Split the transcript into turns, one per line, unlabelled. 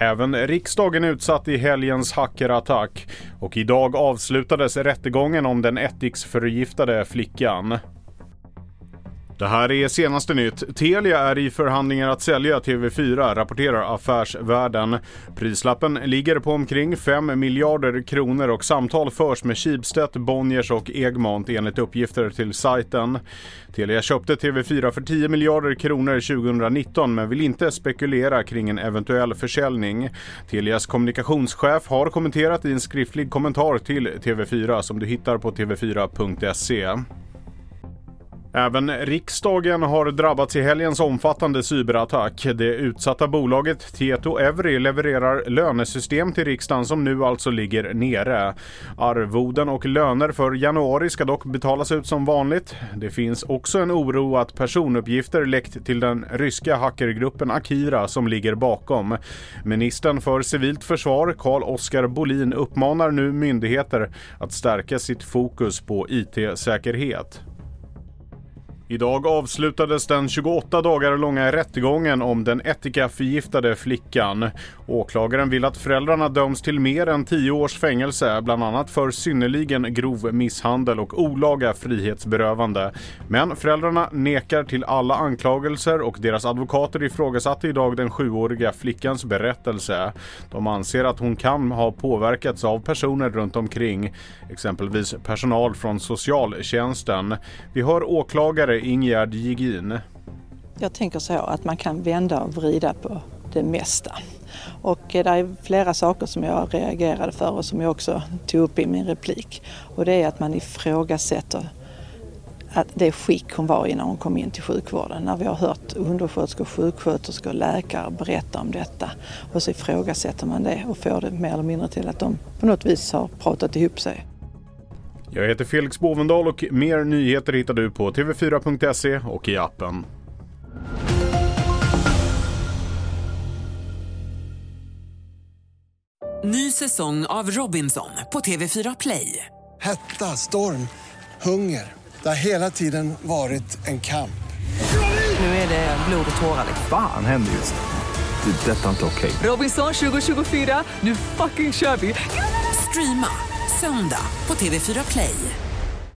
Även riksdagen utsatt i helgens hackerattack. Och idag avslutades rättegången om den ättiksförgiftade flickan. Det här är senaste nytt. Telia är i förhandlingar att sälja TV4, rapporterar Affärsvärlden. Prislappen ligger på omkring 5 miljarder kronor och samtal förs med Schibsted, Bonniers och Egmont enligt uppgifter till sajten. Telia köpte TV4 för 10 miljarder kronor 2019 men vill inte spekulera kring en eventuell försäljning. Telias kommunikationschef har kommenterat i en skriftlig kommentar till TV4 som du hittar på tv4.se. Även riksdagen har drabbats i helgens omfattande cyberattack. Det utsatta bolaget Tieto Evry levererar lönesystem till riksdagen som nu alltså ligger nere. Arvoden och löner för januari ska dock betalas ut som vanligt. Det finns också en oro att personuppgifter läckt till den ryska hackergruppen Akira som ligger bakom. Ministern för civilt försvar Carl-Oskar Bolin uppmanar nu myndigheter att stärka sitt fokus på IT-säkerhet. Idag avslutades den 28 dagar långa rättegången om den ättikaförgiftade flickan. Åklagaren vill att föräldrarna döms till mer än 10 års fängelse, bland annat för synnerligen grov misshandel och olaga frihetsberövande. Men föräldrarna nekar till alla anklagelser och deras advokater ifrågasatte idag den sjuåriga flickans berättelse. De anser att hon kan ha påverkats av personer runt omkring, exempelvis personal från socialtjänsten. Vi hör åklagare Ingegerd Jigin.
Jag tänker så att man kan vända och vrida på det mesta. Och eh, det är flera saker som jag reagerade för och som jag också tog upp i min replik. Och det är att man ifrågasätter att det skick hon var i när hon kom in till sjukvården. När vi har hört undersköterskor, sjuksköterskor och läkare berätta om detta. Och så ifrågasätter man det och får det mer eller mindre till att de på något vis har pratat ihop sig.
Jag heter Felix Bovendal och mer nyheter hittar du på tv4.se och i appen.
Ny säsong av Robinson på TV4 Play.
Hetta, storm, hunger. Det har hela tiden varit en kamp.
Nu är det blod och tårar.
Fan händer just nu. Det. är Detta är inte okej.
Robinson 2024, nu fucking kör vi! Streama söndag på TV4 Play.